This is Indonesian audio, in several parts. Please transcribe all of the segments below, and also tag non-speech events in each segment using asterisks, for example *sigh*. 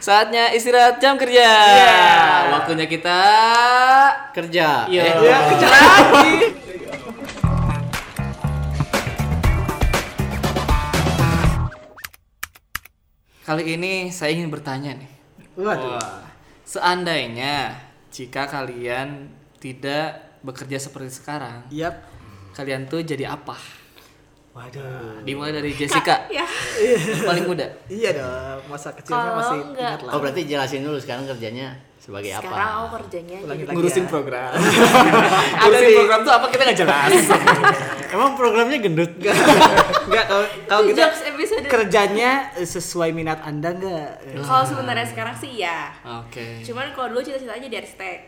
Saatnya istirahat jam kerja. Iya. Waktunya kita Kerja. Iya. Eh, Ya, kerja lagi. kali ini saya ingin bertanya nih. Waduh. Seandainya jika kalian tidak bekerja seperti sekarang, Yap. kalian tuh jadi apa? Waduh. Dimulai dari Jessica, *laughs* Ya, paling muda. Iya dong, masa kecilnya Kalau masih enggak- ingat lah. Oh berarti jelasin dulu sekarang kerjanya sebagai sekarang apa? aku kerjanya Ulangi jadi lagi Ngurusin ya. program. Ada *laughs* Ngurusin di program tuh apa kita nggak jelas. *laughs* Emang programnya gendut? enggak kalau kalau Itu kita episode. kerjanya sesuai minat Anda enggak? Kalau sebenarnya sekarang sih ya. Oke. Cuman kalau dulu cita-citanya jadi arsitek.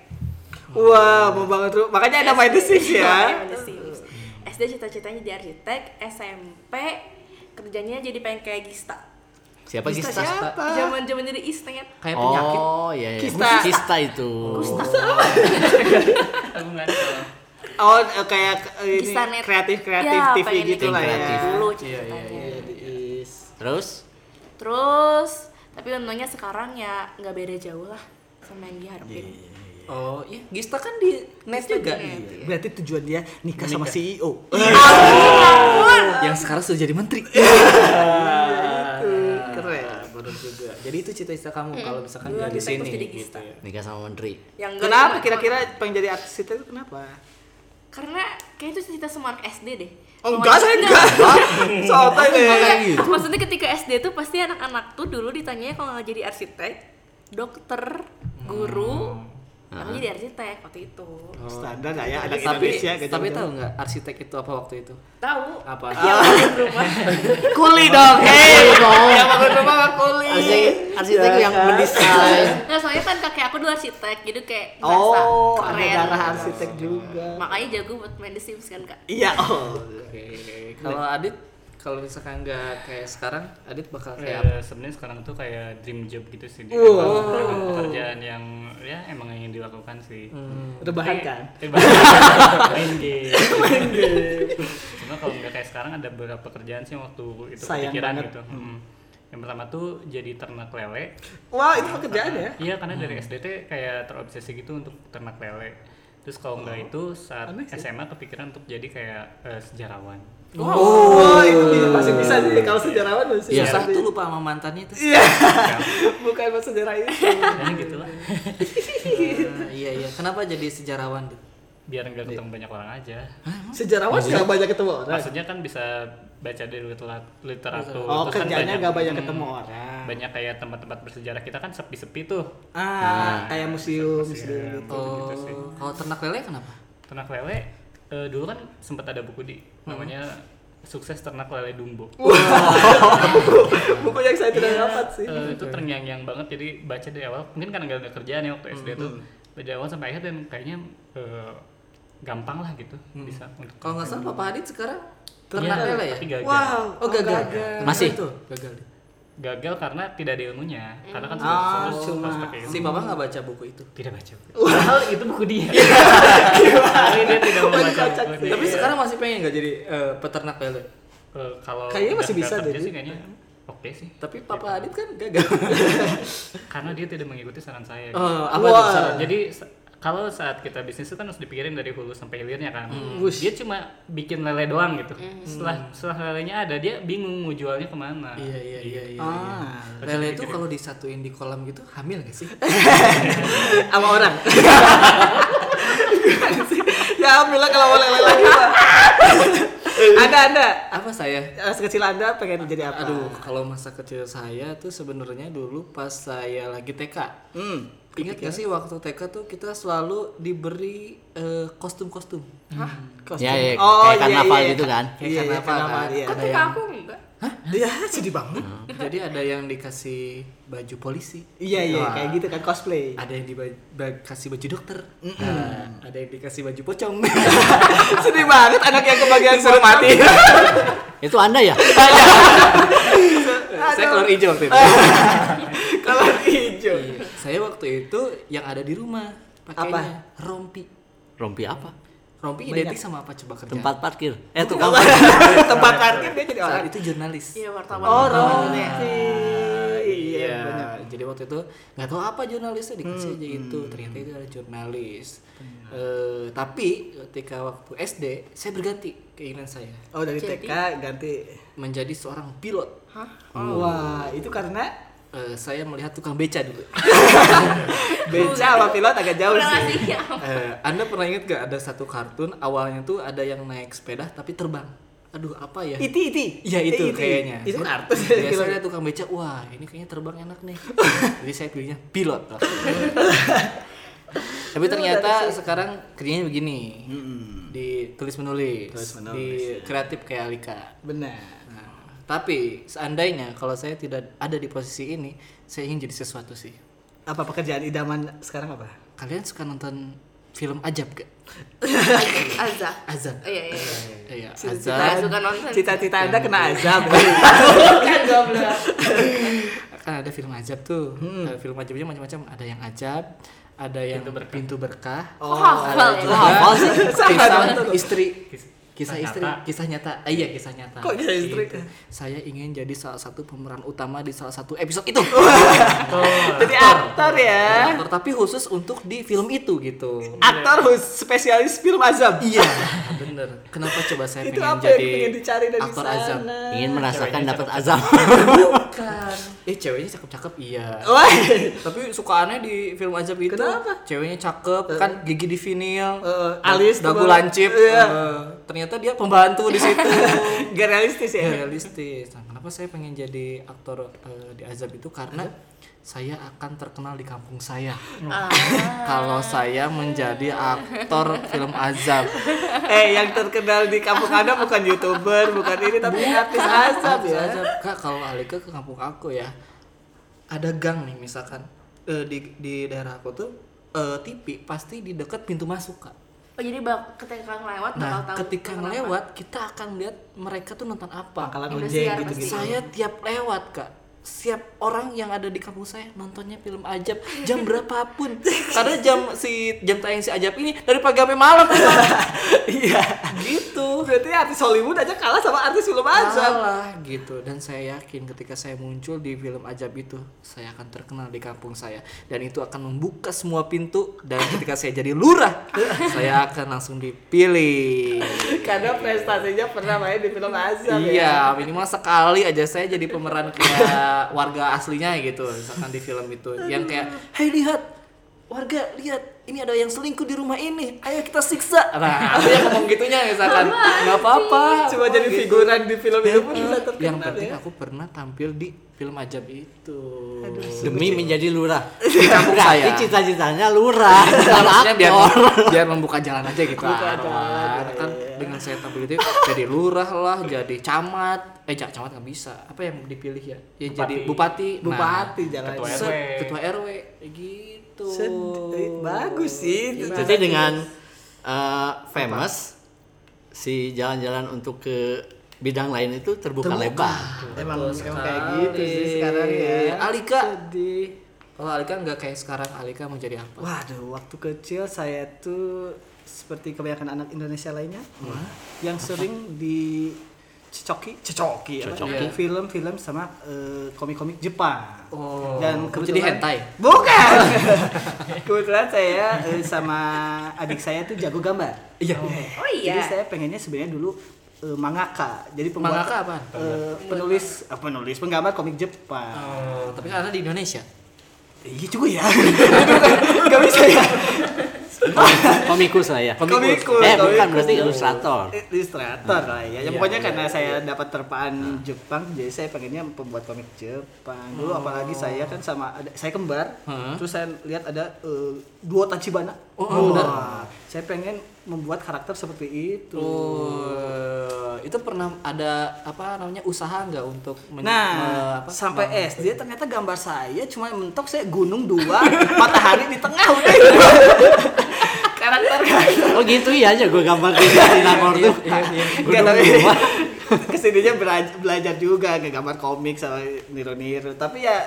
Wah, mau banget tuh. Makanya ada main The Sims Iya, ya. SD cita-citanya jadi arsitek, SMP kerjanya jadi pengen kayak Gista. Siapa Gista Gista? siapa? Zaman-zaman jadi istet. Kayak penyakit. Oh iya iya. Kista. Kista itu. *laughs* Aku nggak tahu. Oh, eh, kayak eh, ini Gista kreatif kreatif Ya, TV gitu lah ya. kreatif. Dulu Iya, cita-citanya. iya, iya. Is. Terus? Terus tapi untungnya sekarang ya nggak beda jauh lah sama yang diharapin. Oh iya, Gista kan di net juga. di net. Iya. Berarti tujuan dia nikah sama CEO. Yang sekarang sudah jadi menteri. Keren. Benar juga. Jadi itu cita-cita kamu kalau misalkan nggak di sini gitu Gista. ya. Nikah sama menteri. Yang Kenapa kira-kira pengen jadi artis itu kenapa? Karena kayak itu cita semua anak SD deh. Oh, enggak, saya enggak. Soalnya deh. Iya, gitu. Maksudnya ketika SD tuh pasti anak-anak tuh dulu ditanya kalau nggak jadi arsitek, dokter, guru, Aku jadi arsitek waktu itu. Standar lah ya, anak tapi Indonesia. gak tapi tahu nggak arsitek itu apa waktu itu? Tahu? Apa? Yang bangun rumah. *laughs* Kuli dong, hei. Yang bangun rumah mah kuli. Arsitek, arsitek Ya yang kan? mendesain. *laughs* Nggak soalnya kan kakek aku dulu arsitek, jadi kayak Oh, ada keren. darah arsitek juga. Makanya jago buat main The Sims kan kak. Iya, oh. Oke. Kalau Adit kalau misalkan nggak kayak sekarang, Adit bakal kayak apa? Ya, sebenarnya sekarang tuh kayak dream job gitu sih. Di Wow. emang pekerjaan yang ya emang ingin dilakukan sih. Rebahan Tapi- kan? eh, bahkan main game. main game. Cuma kalau nggak kayak sekarang ada beberapa pekerjaan sih waktu itu Sayang kepikiran banget. gitu. Mm. Yang pertama tuh jadi ternak lele. Wah, itu pekerjaan ya? Iya karena dari SD tuh kayak terobsesi gitu untuk ternak lele. Terus kalau nggak itu saat Aneh sih. SMA kepikiran untuk jadi kayak eh, sejarawan. Oh, itu bisa masih bisa sih kalau sejarawan masih. Iya. bisa Susah sih. tuh lupa sama mantannya itu. Iya. *laughs* Bukan mas sejarah itu. Ya gitu lah. Eh, *laughs* iya iya. Kenapa jadi sejarawan? Biar nggak ketemu banyak orang aja. Sejarawan nggak banyak ketemu orang. Maksudnya kan bisa baca dari literat- literatur. Oh, terus kan kerjanya nggak banyak hmm, ketemu orang. Banyak kayak tempat-tempat bersejarah kita kan sepi-sepi tuh. Ah, kayak museum, museum. Oh, gitu sih. kalau ternak lele kenapa? Ternak lele eh, dulu kan sempat ada buku di namanya sukses ternak lele Dumbo. Buku *laughs* yang saya tidak dapat sih. Eh, itu terngiang-ngiang banget jadi baca dari awal mungkin karena nggak ada kerjaan ya waktu SD tuh baca dari awal sampai akhir dan kayaknya eh, gampang lah gitu bisa untuk Kalau nggak salah Papa Adit sekarang Iya, ternak lele ya? tapi gagal. Wow. Oh gagal. gagal. Masih? Itu gagal. Gagal karena tidak ada ilmunya karena kan Ah, harus cuma harus pakai ilmu. Si Papa nggak baca buku itu. tidak baca *laughs* padahal itu buku dia *laughs* tapi dia tidak membaca Kocak buku sih. dia. Tapi sekarang masih pengen nggak jadi eh, peternak lele? Eh, kalau Kayaknya masih bisa jadi. sih kayaknya oke sih Tapi Papa Adit kan gagal. karena dia tidak mengikuti saran saya Oh, apa Wah. tuh saran? jadi kalau saat kita bisnis itu kan harus dipikirin dari hulu sampai hilirnya kan Wush. dia cuma bikin lele doang gitu setelah setelah lelenya ada dia bingung mau jualnya ke mana Iya iya iya iya. Ah, iya. Lele itu kalau disatuin di kolam gitu hamil gak sih? *laughs* sama orang. *laughs* ya alhamdulillah kalau boleh lele lagi. *laughs* Anda Anda Apa saya? masa kecil Anda pengen jadi apa? Aduh, kalau masa kecil saya tuh sebenarnya dulu pas saya lagi TK. Hmm. Ingat gak sih waktu TK tuh kita selalu diberi eh, kostum-kostum. Hah? Kostum. Ya, ya, Oh, kayak iya, karnaval iya. gitu kan. Kayak Iya, iya, karnaval karnaval, kan. iya. Kok TK aku enggak? Iya, sedih banget. jadi ada yang dikasih baju polisi. Iya, iya, Wah. kayak gitu kan cosplay. Ada yang dikasih baju dokter. Nah, ada yang dikasih baju pocong. *laughs* sedih banget anak yang kebagian Suruh mati. *laughs* Itu Anda ya? *laughs* saya kolor hijau waktu itu. Kalau hijau. Iya. Saya waktu itu yang ada di rumah pakainya rompi. Rompi apa? Rompi Banyak. identik sama apa coba kerja? Tempat parkir. Eh, tukang *laughs* Tempat parkir dia jadi Saat orang. itu jurnalis. Iya wartawan. Oh, rompi. Iya. ya, Iya, banyak. jadi waktu itu nggak tahu apa jurnalisnya dikasih aja itu ternyata itu ada jurnalis Eh, tapi ketika waktu SD saya berganti keinginan saya Oh dari Jadi? TK ganti. menjadi seorang pilot Hah? Wah itu karena Eh, saya melihat tukang beca dulu *laughs* beca sama pilot agak jauh sih. Eh, anda pernah ingat gak ada satu kartun awalnya tuh ada yang naik sepeda tapi terbang aduh apa ya Iti iti. Iya itu iti. kayaknya. Itu kartun. Saya lihat *laughs* tukang beca, wah ini kayaknya terbang enak nih. Jadi saya pilihnya pilot. *laughs* Tapi ternyata sekarang kerjanya begini. Di tulis menulis, Tulis menulis, di kreatif kayak Alika. Benar. Tapi seandainya kalau saya tidak ada di posisi ini, saya ingin jadi sesuatu sih. Apa pekerjaan idaman sekarang apa? Kalian suka nonton film ajab gak? *laughs* Azab. Azab. Oh, iya iya. iya. Iya, azab. suka nonton. Cita-cita anda kena azab. *laughs* Bukan goblok. *laughs* kan ada film ajab tuh Hmm. Film ajabnya macam-macam ada yang ajab ada yang pintu berkah, Oh, hafal ya. juga kisah Sama istri kisah kisah istri nyata. kisah nyata Ah, iya kisah nyata Kok kisah istri? Gitu. saya ingin jadi salah satu pemeran utama di salah satu episode itu Jadi aktor ya. Aktor, tapi khusus untuk di film itu gitu Aktor khusus spesialis film azab. iya bener kenapa coba saya Itu pengen apa yang jadi pengen dicari dari aktor sana? azab Ingin merasakan dapat azab. bukan eh ceweknya cakep-cakep iya Wah. Tapi suka aneh di film Ajab itu. Kenapa? Ceweknya cakep, kan gigi di vinil, Eh, alis dagu lancip. Iya. eh, ternyata dia pembantu di situ. *laughs* Gak realistis ya. Ya, realistis. Nah, kenapa saya pengen jadi aktor eh, di Azab itu karena saya akan terkenal di kampung saya. Ah. *laughs* Kalau saya menjadi aktor film Azab. *laughs* eh yang terkenal di kampung anda bukan youtuber, bukan ini tapi artis azab ya. Azab. Kak, kalau Alika ke kampung aku ya, ada gang nih misalkan eh, di di daerah aku tuh eh, TV pasti di dekat pintu masuk kak. Oh jadi bak ketika ngelewat bakal Nah, tahu ketika nonton apa. lewat kita akan lihat mereka tuh nonton apa. Ojek pasti. gitu-gitu. Saya tiap lewat kak, siap orang yang ada di kampung saya nontonnya film Ajab jam *laughs* berapapun. Karena jam si jam tayang si Ajab ini dari pagi sampai malam. *laughs* Iya. gitu. Berarti artis Hollywood aja kalah sama artis film azab. Salah gitu dan saya yakin ketika saya muncul di film Ajab itu saya akan terkenal di kampung saya dan itu akan membuka semua pintu dan ketika saya jadi lurah *laughs* saya akan langsung dipilih. Karena prestasinya pernah main di film azab ya. Iya, minimal sekali aja saya jadi pemeran kayak warga aslinya gitu, misalkan di film itu. Yang kayak, "Hei lihat, warga lihat, ini ada yang selingkuh di rumah ini. Ayo kita siksa." Nah, *laughs* aku yang ngomong gitunya misalkan. nggak apa-apa. Cuma jadi gitu. figuran di film itu pun bisa Yang terkenal penting ya. aku pernah tampil di film Ajab itu. Demi menjadi lurah. *laughs* Di kampung Berarti saya. cita-citanya lurah. *laughs* biar biar membuka jalan aja gitu. Buka Ah, jalan, kan dengan saya tampil itu jadi lurah lah, jadi camat. Eh, camat nggak bisa. Apa yang dipilih ya? Ya jadi bupati. Nah, Bupati jangan. Ketua set, RW. ketua RW gitu. Sedih. Bagus sih. Iya. Jadi dengan uh, famous si jalan-jalan untuk ke bidang lain itu terbuka, lebar. Emang emang kayak gitu sih sekarang ya. Alika. Sedih. Kalau Alika nggak kayak sekarang, Alika mau jadi apa? Waduh, waktu kecil saya tuh seperti kebanyakan anak Indonesia lainnya yang sering di cecoki, cecoki, apa? Cecoki. film-film sama eh, komik-komik Jepang. Oh, Dan kamu jadi hentai? Bukan. *laughs* kebetulan saya eh, sama adik saya tuh jago gambar. Iya. Oh iya. Jadi saya pengennya sebenarnya dulu eh, mangaka. Jadi pembuat Mangaka apaan? eh, penulis eh, penulis penggambar komik Jepang. Oh, tapi kan ada di Indonesia. Iya juga ya. *laughs* Gak bisa ya. *laughs* Komikus lah ya. Komikus. Eh bukan komikus. berarti ilustrator. Ilustrator lah ya. Ya, Iya, pokoknya karena iya, saya dapat terpaan Jepang, jadi saya pengennya pembuat komik Jepang. Dulu apalagi saya kan sama ada saya kembar. Terus saya lihat ada eh, duo Tachibana. Oh, Wah, benar. Saya pengen membuat karakter seperti itu. Oh, itu pernah ada apa namanya usaha nggak untuk men- Nah, me- apa, sampai meng- SD ternyata gambar saya cuma mentok saya gunung dua, *laughs* matahari di tengah udah. *laughs* karakter. *laughs* Oh gitu ya aja gue gambar di Sinangor tuh. Gue Enggak tapi dulu *laughs* ke sininya belajar, belajar juga nggak gambar komik sama niru-niru. Tapi ya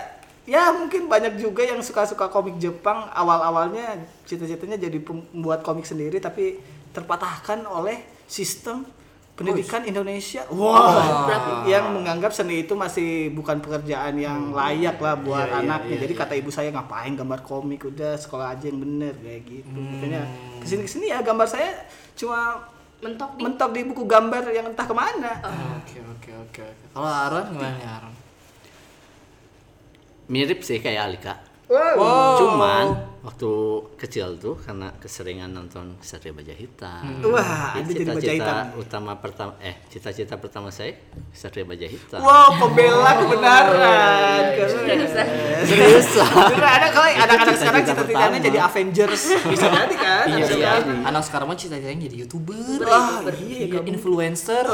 ya mungkin banyak juga yang suka-suka komik Jepang. Awal-awalnya cita-citanya jadi pembuat komik sendiri tapi terpatahkan oleh sistem pendidikan Indonesia. Wah, yang menganggap seni itu masih bukan pekerjaan yang layak lah buat Iya, iya, anaknya. iya, Jadi kata ibu saya ngapain gambar komik udah sekolah aja yang bener kayak gitu. Makanya ke sini ke sini ya gambar saya cuma mentok di mentok di buku gambar yang entah ke mana. Oke oke oke. oke. Kalau Aaron gimana nih Aaron? Mirip sih kayak Alika. Wow. Cuman waktu kecil tuh karena keseringan nonton Satria Baja Hitam. Wah, Ya, ada jadi baja cita-cita hitam. utama pertama eh cita-cita pertama saya Satria Baja Hitam. Wow, pembela kebenaran. Keren. Serius lah. Bener, ada kalau anak-anak sekarang cita-citanya jadi Avengers. Bisa jadi kan? Iya iya. jadi. Anak sekarang mah cita-citanya jadi youtuber, Wah, iya, iya, influencer.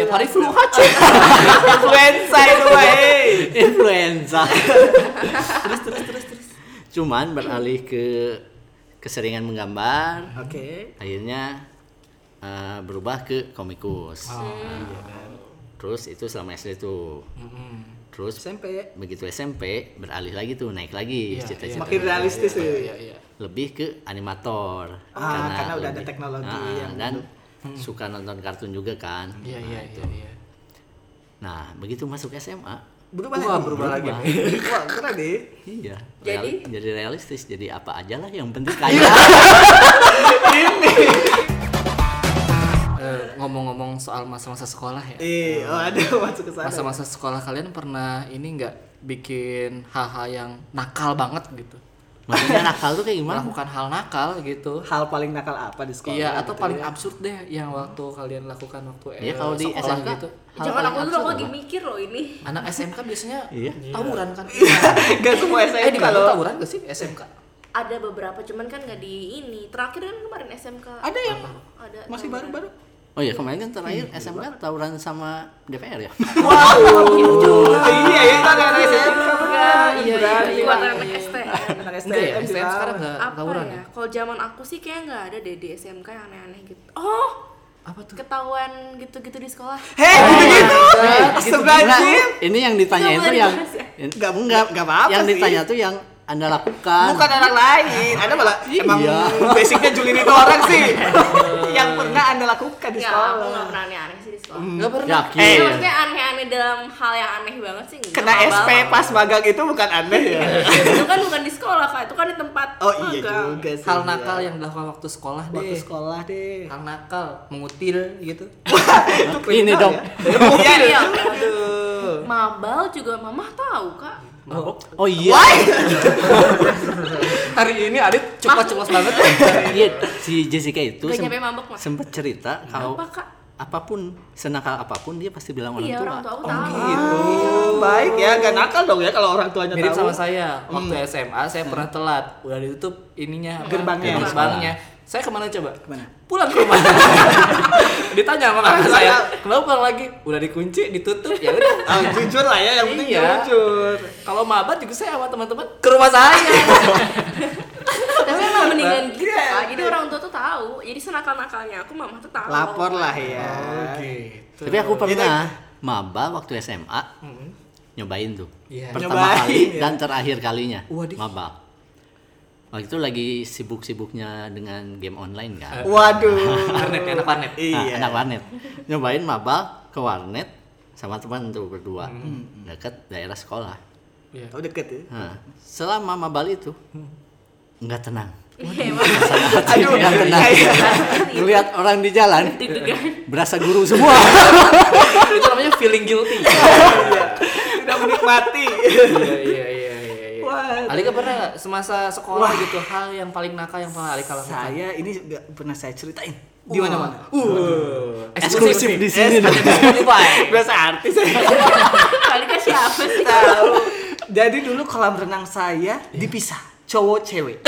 Tiap hari flu HC. influenza itu, terus terus terus. Cuman beralih ke keseringan menggambar, Oke. akhirnya eh, berubah ke komikus. Nah, terus itu selama SD tuh. Terus SMP. begitu SMP beralih lagi tuh naik lagi Iya, cita-cita Makin realistis Iya ya. iya iya. lebih ke animator Ah, karena udah ada teknologi Ah, yang dan suka nonton kartun juga kan Iya iya iya iya. nah begitu masuk SMA Berubah Wah, lagi. berubah lagi. *laughs* Wah, keren deh. iya Jadi? real- jadi realistis jadi apa aja lah yang penting *laughs* kaya Eh, ngomong-ngomong soal masa-masa sekolah ya. Iya, oh, ada masuk ke sana. Masa-masa sekolah kalian pernah ini nggak bikin hal-hal yang nakal banget gitu? Maksudnya nakal tuh kayak gimana Melakukan hal nakal gitu. Hal paling nakal apa di sekolah? Iya, atau gitu paling ya? absurd deh yang waktu kalian lakukan waktu Ya, eh, kalau di SMK, gitu. Hal Jangan paling aku dulu lagi mikir loh ini. Anak SMK biasanya Iya. tawuran kan? *laughs* Gak semua eh SMK di mana tawuran gak sih SMK? Ada beberapa cuman kan nggak di ini. Terakhir kan kemarin SMK. Ada yang Ada masih baru-baru. oh iya kemarin kan terakhir SMK tawuran sama DPR ya Wow. *laughs* Iya, iya, itu ada SMK. iya, iya, iya, *laughs* anak iya. STM. Enggak ya, STM sekarang juga. nggak Apa tawuran ya? ya? Kalau zaman aku sih kayak nggak ada deh di SMK yang aneh-aneh gitu. Oh, Apa tuh? ketahuan gitu-gitu di sekolah. Hei, gitu. Astagfirullahaladzim. ini yang ditanya itu boleh yang ya? Nggak, nggak, nggak apa-apa yang sih. ditanya tuh yang anda lakukan Bukan anak lain. Anda malah Iya. emang basicnya Julin itu orang sih. *laughs* yang pernah Anda lakukan di aku sekolah. nggak pernah aneh-aneh sih di sekolah. Nggak pernah. yakin Eh, maksudnya aneh-aneh dalam hal yang aneh banget sih. nggak. Kena Mabal. SP pas magang itu bukan aneh ya. *laughs* itu kan bukan di sekolah kak, itu kan di tempat Oh iya magang. juga sih. Hal nakal yang dilakukan waktu sekolah waktu deh. sekolah deh. Hal nakal, mengutil gitu. *laughs* itu ini dong ya. Iya. Aduh. Mabal juga mamah tahu kak. oh iya *laughs* Hari ini Adit ceplos-ceplos banget. *laughs* Iya, si Jessica itu Gak sem- nyampe mabok mah. sempet cerita kalau apa pun senakal apa pun dia pasti bilang orang Iya tua. orang tua aku tahu. Oh, baik ya, gak nakal dong ya kalau orang tuanya Mirip tahu. sama saya. Waktu SMA saya pernah telat. Udah ditutup ininya? Gerbangnya. Gerbangnya. Saya ke mana coba? Ke mana? Pulang ke rumah. *laughs* Ditanya sama kakak saya, kenapa pulang lagi? Udah dikunci, ditutup, ya udah. *laughs* Ah, jujur lah ya, yang penting Iya. jujur. Kalau mabat juga saya sama teman-teman ke rumah saya. *laughs* Tapi emang mendingan gitu Iya. kak. Jadi orang tua tuh tahu. Jadi senakal-nakalnya aku mamah tuh tahu. Lapor lah ya. gitu. Tapi aku pernah maba waktu SMA nyobain tuh. Iya. Pertama Nyobain, kali ya. dan terakhir kalinya Waduh. maba. Waktu itu lagi sibuk-sibuknya dengan game online kan. Waduh. Warnet, anak warnet. Nah, Iya. anak warnet. Nyobain maba ke warnet sama teman tuh berdua. Dekat daerah sekolah. Iya. Oh deket ya. Nah, selama mabal itu nggak tenang. Iya. Aduh, Nggak tenang. kayak Ngelihat orang di jalan berasa guru semua. Itu namanya feeling guilty. *laughs* tidak menikmati. iya, iya, Alika pernah nggak semasa sekolah gitu hal yang paling nakal yang pernah Alika lakukan? Saya ini nggak pernah saya ceritain di Wah. mana-mana. Uh, Eksklusif di sini. Biasa artis *laughs* ke siapa sih? tahu. Jadi dulu kolam renang saya dipisah cowok cewek.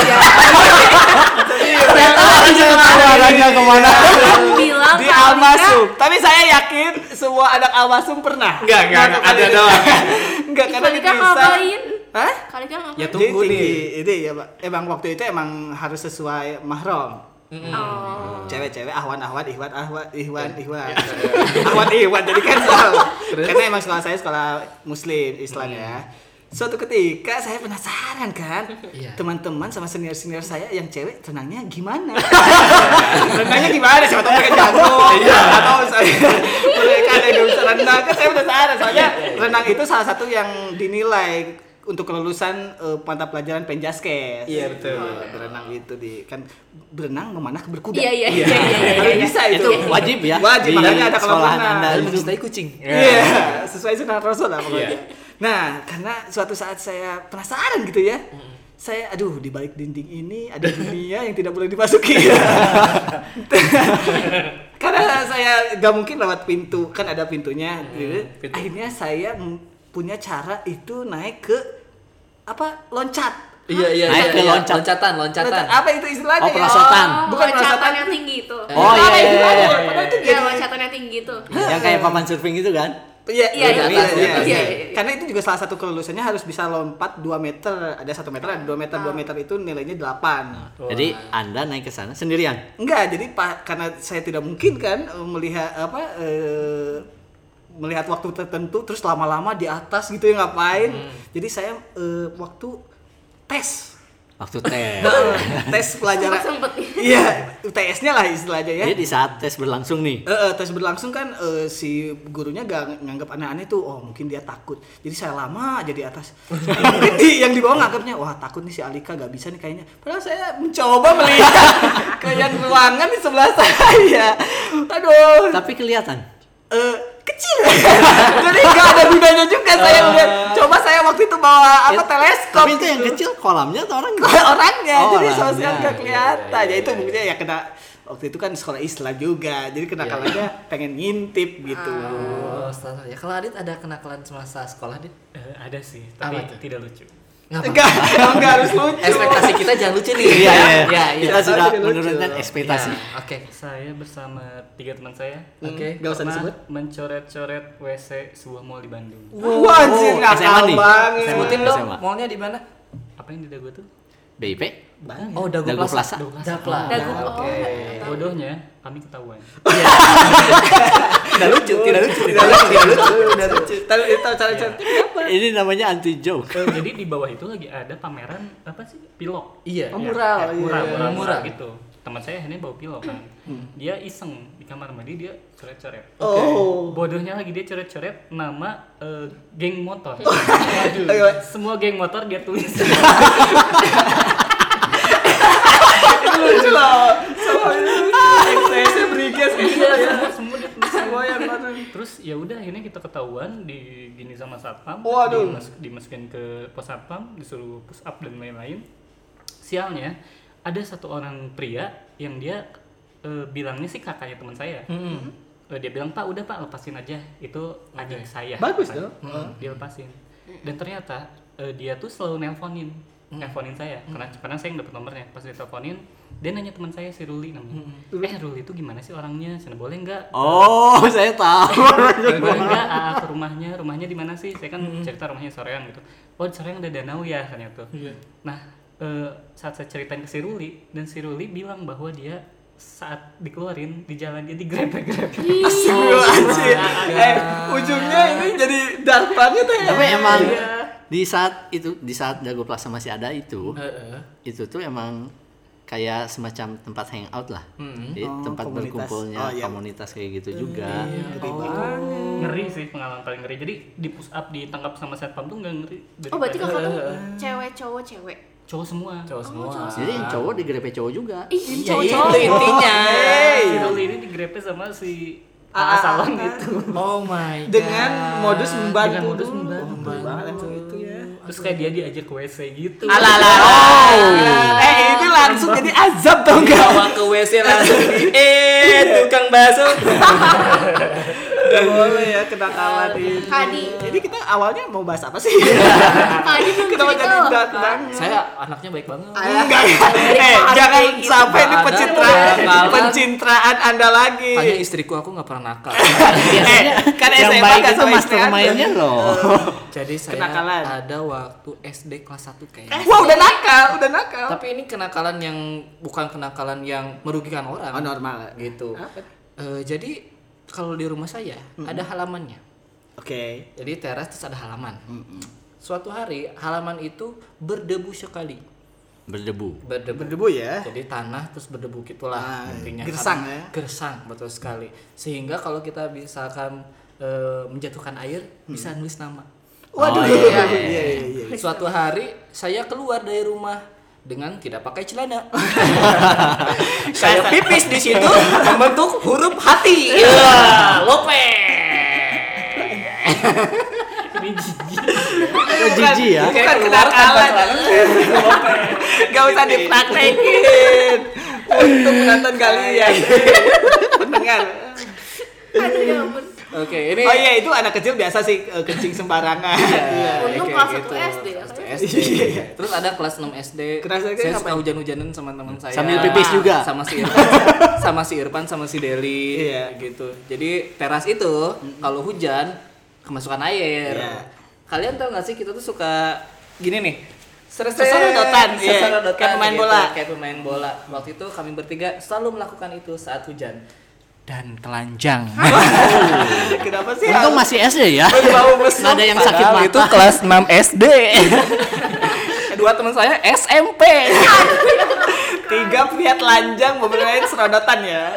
Arahnya ke mana? Bilang di Alika, Almasum. Tapi saya yakin semua anak Almasum pernah. Enggak, enggak, ada doang. Enggak karena Alika dipisah. Hah? Kak Alika ngapain? Ya Jadi tunggu tinggi. nih. Itu ya, Pak. Emang waktu itu emang harus sesuai mahram. Oh. Cewek-cewek ahwan ahwan ihwan ahwan ihwan ihwan. *laughs* ahwan ihwan jadi kan salah. Karena emang sekolah saya sekolah muslim Islam ya. suatu ketika saya penasaran kan Iya. teman-teman sama senior-senior saya yang cewek renangnya gimana *laughs* renangnya gimana siapa tahu mereka jago atau saya *laughs* mereka ada yang bisa renang kan saya penasaran soalnya renang itu salah satu yang dinilai untuk kelulusan eh, mata pelajaran penjaskes Iya, betul. Eh, berenang itu di kan berenang memanah berkuda Iya, iya, iya, iya, iya, Harus iya. bisa itu Itu wajib ya. wajib di makanya ada sekolahan renang Anda itu. mencintai kucing. Iya, sesuai sunnah Rasul lah pokoknya. Nah, karena suatu saat saya penasaran gitu ya. Saya aduh di balik dinding ini ada dunia yang tidak boleh dimasuki. *laughs* karena saya gak mungkin lewat pintu, kan ada pintunya gitu. pintu. Akhirnya saya punya cara itu naik ke apa? loncat. Iya iya Naik iya. ke iya. loncat. Loncatan, loncatan. Loncat. Apa itu istilahnya? Oh, ya? perosotan. Bukan loncatan yang tinggi itu. Oh iya Apa iya, istilahnya? iya, iya. Padahal itu Iya, jadi- loncatan yang tinggi itu. Yang kayak papan surfing itu kan? Iya, Iya, iya, iya, iya, iya, iya, iya. Karena itu juga salah satu kelulusannya harus bisa lompat 2 meter, ada 1 meter, ada 2 meter, 2 meter itu nilainya 8. Jadi Anda naik ke sana sendirian. Enggak, jadi Pak karena saya tidak mungkin kan melihat apa eh, melihat waktu tertentu terus lama-lama di atas gitu ya ngapain. Jadi saya eh, waktu tes Waktu tes. *laughs* tes pelajaran. Sempet. Iya, UTS-nya lah istilahnya ya. Jadi di saat tes berlangsung nih. Eh, eh, tes berlangsung kan eh, si gurunya gak nganggap aneh-aneh tuh oh mungkin dia takut jadi saya lama aja di atas *laughs* yang di bawah nganggapnya wah takut nih si Alika gak bisa nih kayaknya padahal saya mencoba melihat *laughs* ke yang ruangan di sebelah saya aduh Tapi kelihatan. eh, kecil. *laughs* Jadi gak ada gunanya juga saya melihat coba saya waktu itu bawa apa teleskop. Tapi itu yang kecil kolamnya atau orang? orangnya. Oh, jadi sosial gak kelihatan. Iya, ya itu iya, buktinya ya kena waktu itu kan sekolah Islam juga. Jadi kenakalannya pengen ngintip gitu. Oh, ya. Kalau Adit ada kenakalan semasa sekolah, Dit? Eh, ada sih, tapi tidak lucu. Ngapa? enggak emang enggak harus lucu Ekspektasi kita jangan lucu nih. Iya, iya. Iya, iya. Kita sudah menurunkan ekspektasi. Iya, Oke. Saya bersama tiga teman saya Oke. Gak usah disebut. mencoret-coret WC sebuah mall di Bandung. Wah, anjir Oh, nakal SMA nih. banget. Sebutin dong, mallnya di mana? Apa yang di dagu tuh? BIP? Oh, Dago, Dago Plaza. Plaza. Dapla. Dago, Nah, oh, Oke. Bodohnya kami ketahuan. *laughs* Tidak lucu, tidak lucu, tidak lucu, tidak lucu. Udah lucu. Tadi itu cara cara Ini namanya anti joke. Jadi di bawah itu lagi ada pameran apa sih? Pilok. Iya. Oh, Ya, mural, ya, iya. mural, mural, Mural. mural gitu. Teman saya akhirnya bawa pilok kan. Dia iseng di kamar mandi dia coret-coret. Oh. Bodohnya lagi dia coret-coret nama eh, geng motor. *laughs* Semua geng motor dia tulis. *laughs* Lucu berigas gitu Iya, ya. semua, semua dia tulis. Semua yang mana? Terus ya udah akhirnya kita ketahuan di gini sama satpam, Waduh. dimas- dimasukin ke pos satpam, disuruh push up dan lain-lain. Sialnya ada satu orang pria yang dia eh, bilangnya sih kakaknya teman saya. Eh, dia bilang pak udah pak lepasin aja. Itu adik saya. Bagus dong. Hmm, Dia lepasin. Dan ternyata eh, dia tuh selalu nelponin, nelponin saya. Karena karena saya yang dapet nomornya. Pas dia teleponin, dia nanya teman saya si Ruli namanya. Eh Ruli itu gimana sih orangnya? Sana boleh nggak? Oh, *laughs* saya tahu. boleh nggak? AA ke rumahnya. Rumahnya di mana sih? Saya kan cerita rumahnya soreang gitu. Oh soreang ada danau ya katanya tuh. Nah eh, saat saya ceritain ke si Ruli dan si Ruli bilang bahwa dia saat dikeluarin di jalan dia digrebek-grebek *laughs* Astagfirullahaladzim. Eh, ujungnya ini jadi dark banget ya. Tapi emang Iya. di saat itu di saat Dago Plaza masih ada itu, Heeh. itu tuh emang kayak semacam tempat hangout lah. Jadi Oh, tempat komunitas. berkumpulnya Oh, iya. komunitas kayak gitu juga. Ngeri Oh. banget. ngeri sih pengalaman paling ngeri jadi di push up ditangkap sama satpam tuh nggak ngeri Oh berarti kakak tuh cewek cowok cewek. Cowok semua Cowok semua. Jadi yang cowok digrepe cowok juga. Ih, Iya, cowok itu cowok. intinya. si Ruli ini digrepe sama si Ah, ah, asalan ah, itu Oh my god. Dengan modus membantu. Dengan modus membantu. Betul banget emang itu ya. terus kayak dia diajak ke WC gitu Alala. Oh. Eh, ini langsung jadi azab tau enggak? Bawa ke WC langsung di eh tukang bakso. *laughs* Gak boleh ya kenakalan ini. Kadi. Jadi kita awalnya mau bahas apa sih? *laughs* Kadi kita mau jadi banget. Saya anaknya baik banget. Enggak, eh jangan gitu. sampai ini Nggak ada. pencitraan, Nggak pencitraan anda lagi. Tanya istriku aku nggak pernah nakal. eh, kan SMA baik gak itu sama mastermind-nya loh. Jadi saya Kenakalan. ada waktu SD kelas 1 kayaknya. Wah udah nakal, udah nakal. Tapi ini kenakalan yang bukan kenakalan yang merugikan orang. Oh normal. Gitu. Apa? Eh, jadi kalau di rumah saya ada halamannya. Oke. Jadi teras terus ada halaman. suatu hari halaman itu berdebu sekali. Berdebu. Berdebu. Berdebu ya. Jadi tanah terus berdebu gitulah Ah, intinya. gersang ya. Gersang betul sekali. Sehingga kalau kita misalkan eh, menjatuhkan air bisa nulis nama. Waduh. Oh, *laughs* iya, iya, iya, iya. Suatu hari saya keluar dari rumah dengan tidak pakai celana. *laughs* saya pipis di situ membentuk huruf hati. Ya, Lope. Ini jijik. Oh, jijik ya. Bukan kenakalan. Gak usah dipraktekin. Untuk menonton kalian. Pendengar. Aduh ya ampun. Oke, ini Oh iya itu anak kecil biasa sih eh, kencing sembarangan. Iya, Untung kayak kelas satu SD ya? SD. Terus ada kelas 6 SD. Kelas SD saya suka hujan-hujanan sama teman saya. Sambil pipis juga. Sama si Irfan, *laughs* sama si Irfan sama si Deli Iya. gitu. Jadi teras itu kalau hujan kemasukan air. Iya. Kalian tahu gak sih kita tuh suka gini nih. Sereset, Seserodotan, iya. seserodotan Kayak pemain gitu, bola. Kayak pemain bola. Waktu itu kami bertiga selalu melakukan itu saat hujan. Dan telanjang. *laughs* Kenapa sih? Untung masih SD ya. Mesum. Nggak ada yang sakit mata. Itu kelas 6 SD. Kedua teman saya SMP. Tiga pria telanjang bermain serodotan ya.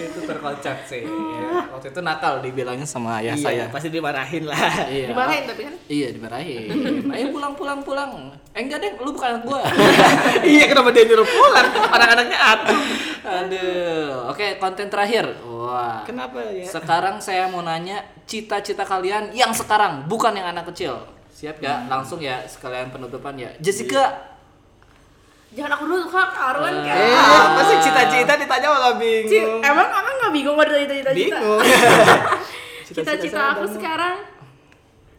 itu terkocak sih. Ya, Waktu itu nakal dibilangnya sama ayah saya. Iya, pasti dimarahin lah. Iya. Dimarahin tapi kan. Iya, dimarahin. *laughs* Ayo pulang pulang pulang. Eh enggak deh, lu bukan anak gua. *laughs* iya kenapa dia nyuruh pulang? Anak-anaknya atu. Aduh. Oke, konten terakhir. Wah. Kenapa ya? Sekarang saya mau nanya cita-cita kalian yang sekarang, bukan yang anak kecil. Siap ya? Langsung ya sekalian penutupan ya. Jessica, Jangan aku dulu kak, Arwan kan. Eh, apa sih cita-cita ditanya malah bingung. emang kakak nggak bingung pada *laughs* cita-cita? Bingung. Cita-cita aku sekarang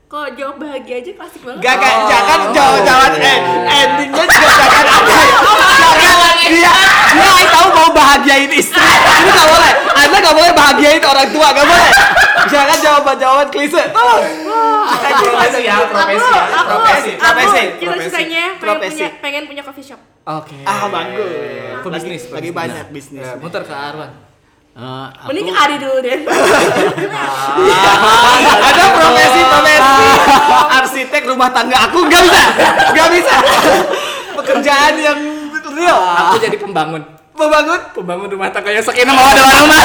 kok jawab bahagia aja klasik banget. Gak, gak, Oh. jangan jawab-jawab eh, endingnya juga jangan ada ya. Jangan dia dia tahu mau bahagiain istri. Ini gak boleh. Anda gak boleh bahagiain orang tua, gak boleh. Jangan jawaban-jawaban klise. Tolong. Kita Profesi ya, profesi aku, aku, Profesi, aku profesi, cita-citanya pengen profesi. punya, pengen punya coffee shop. Oke. Ah, bagus. Pebisnis, Lagi, lagi banyak bisnis. Ya, muter ke Arwan. Mending aku ke Adi dulu deh. *laughs* Ada profesi-profesi arsitek rumah tangga aku nggak bisa, nggak bisa. Pekerjaan yang real. Aku jadi pembangun. Membangun Pembangun rumah tangga yang sakinah mau ada rumah.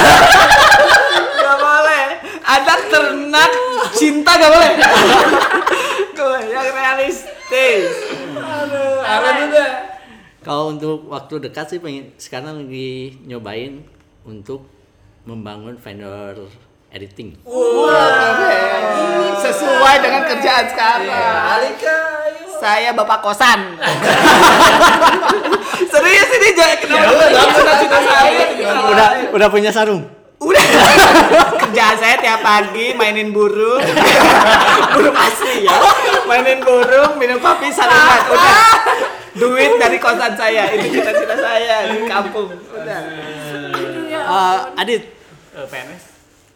*laughs* nggak boleh. Ada ternak cinta nggak boleh. Boleh. Yang realistis. Aduh, Arwan udah. kalau untuk waktu dekat sih pengen sekarang lagi nyobain untuk membangun vendor editing. Sesuai dengan kerjaan sekarang. Saya bapak kosan. *laughs* Serius ini jangan kenapa dalam cita-cita saya. Udah udah punya sarung. Udah. *laughs* Kerjaan saya tiap pagi mainin burung. *laughs* burung asli ya. Mainin burung, minum kopi, sarungan. Udah. Duit dari kosan saya. Itu cita-cita saya di kampung. Udah. Eh, Adit, Eh, PNS.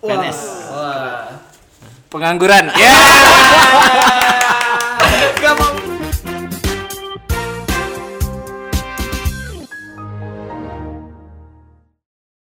PNS. Pengangguran. Ya. Gak mau